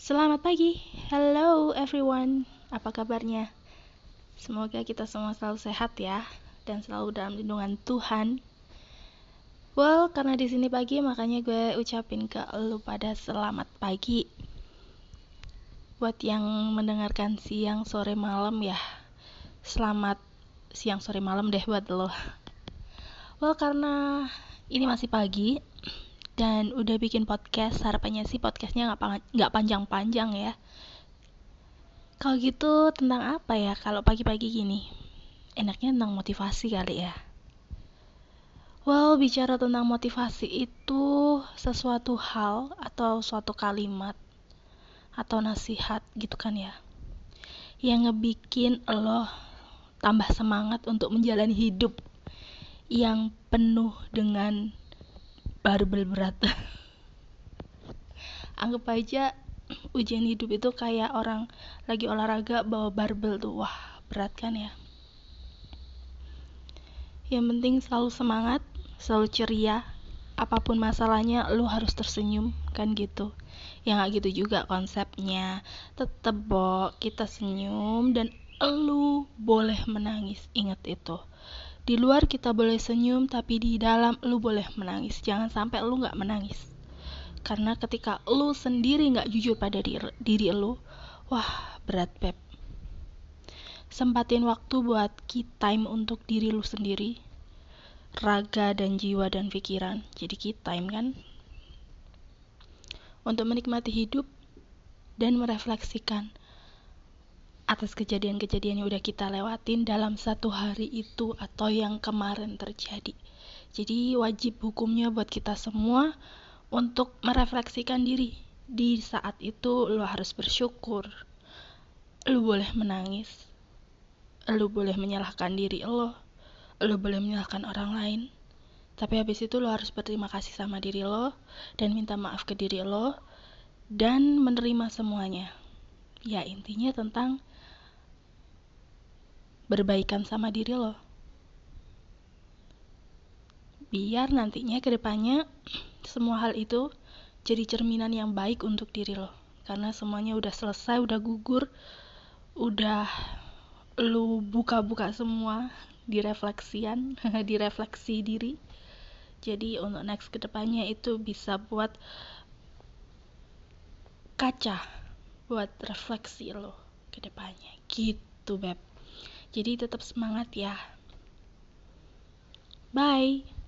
Selamat pagi, hello everyone. Apa kabarnya? Semoga kita semua selalu sehat ya dan selalu dalam lindungan Tuhan. Well, karena di sini pagi makanya gue ucapin ke lu pada selamat pagi. Buat yang mendengarkan siang, sore, malam ya. Selamat siang, sore, malam deh buat lo. Well, karena ini masih pagi, dan udah bikin podcast harapannya sih podcastnya nggak panjang-panjang ya. Kalau gitu tentang apa ya kalau pagi-pagi gini? Enaknya tentang motivasi kali ya? Well bicara tentang motivasi itu sesuatu hal atau suatu kalimat atau nasihat gitu kan ya yang ngebikin lo tambah semangat untuk menjalani hidup yang penuh dengan barbel berat. Anggap aja ujian hidup itu kayak orang lagi olahraga bawa barbel tuh. Wah berat kan ya? Yang penting selalu semangat selalu ceria. Apa pun masalahnya lu harus tersenyum kan gitu. Ya nggak gitu juga konsepnya. Tetep bo kita senyum dan lu boleh menangis. Inget itu di luar kita boleh senyum, tapi di dalam lu boleh menangis. Jangan sampai lu nggak menangis. Karena ketika lu sendiri nggak jujur pada diri, diri lu, wah berat beb. Sempatin waktu buat key time untuk diri lu sendiri, raga dan jiwa dan pikiran. Jadi key time kan? Untuk menikmati hidup dan merefleksikan atas kejadian-kejadian yang udah kita lewatin dalam satu hari itu atau yang kemarin terjadi. Jadi wajib hukumnya buat kita semua untuk merefleksikan diri. Di saat itu lo harus bersyukur. Lo boleh menangis. Lo boleh menyalahkan diri lo. Lo boleh menyalahkan orang lain. Tapi habis itu lo harus berterima kasih sama diri lo dan minta maaf ke diri lo dan menerima semuanya. Ya intinya tentang berbaikan sama diri lo. Biar nantinya ke depannya semua hal itu jadi cerminan yang baik untuk diri lo. Karena semuanya udah selesai, udah gugur, udah lu buka-buka semua di refleksian, di refleksi diri. Jadi untuk next ke depannya itu bisa buat kaca buat refleksi lo ke depannya gitu beb jadi tetap semangat ya. Bye.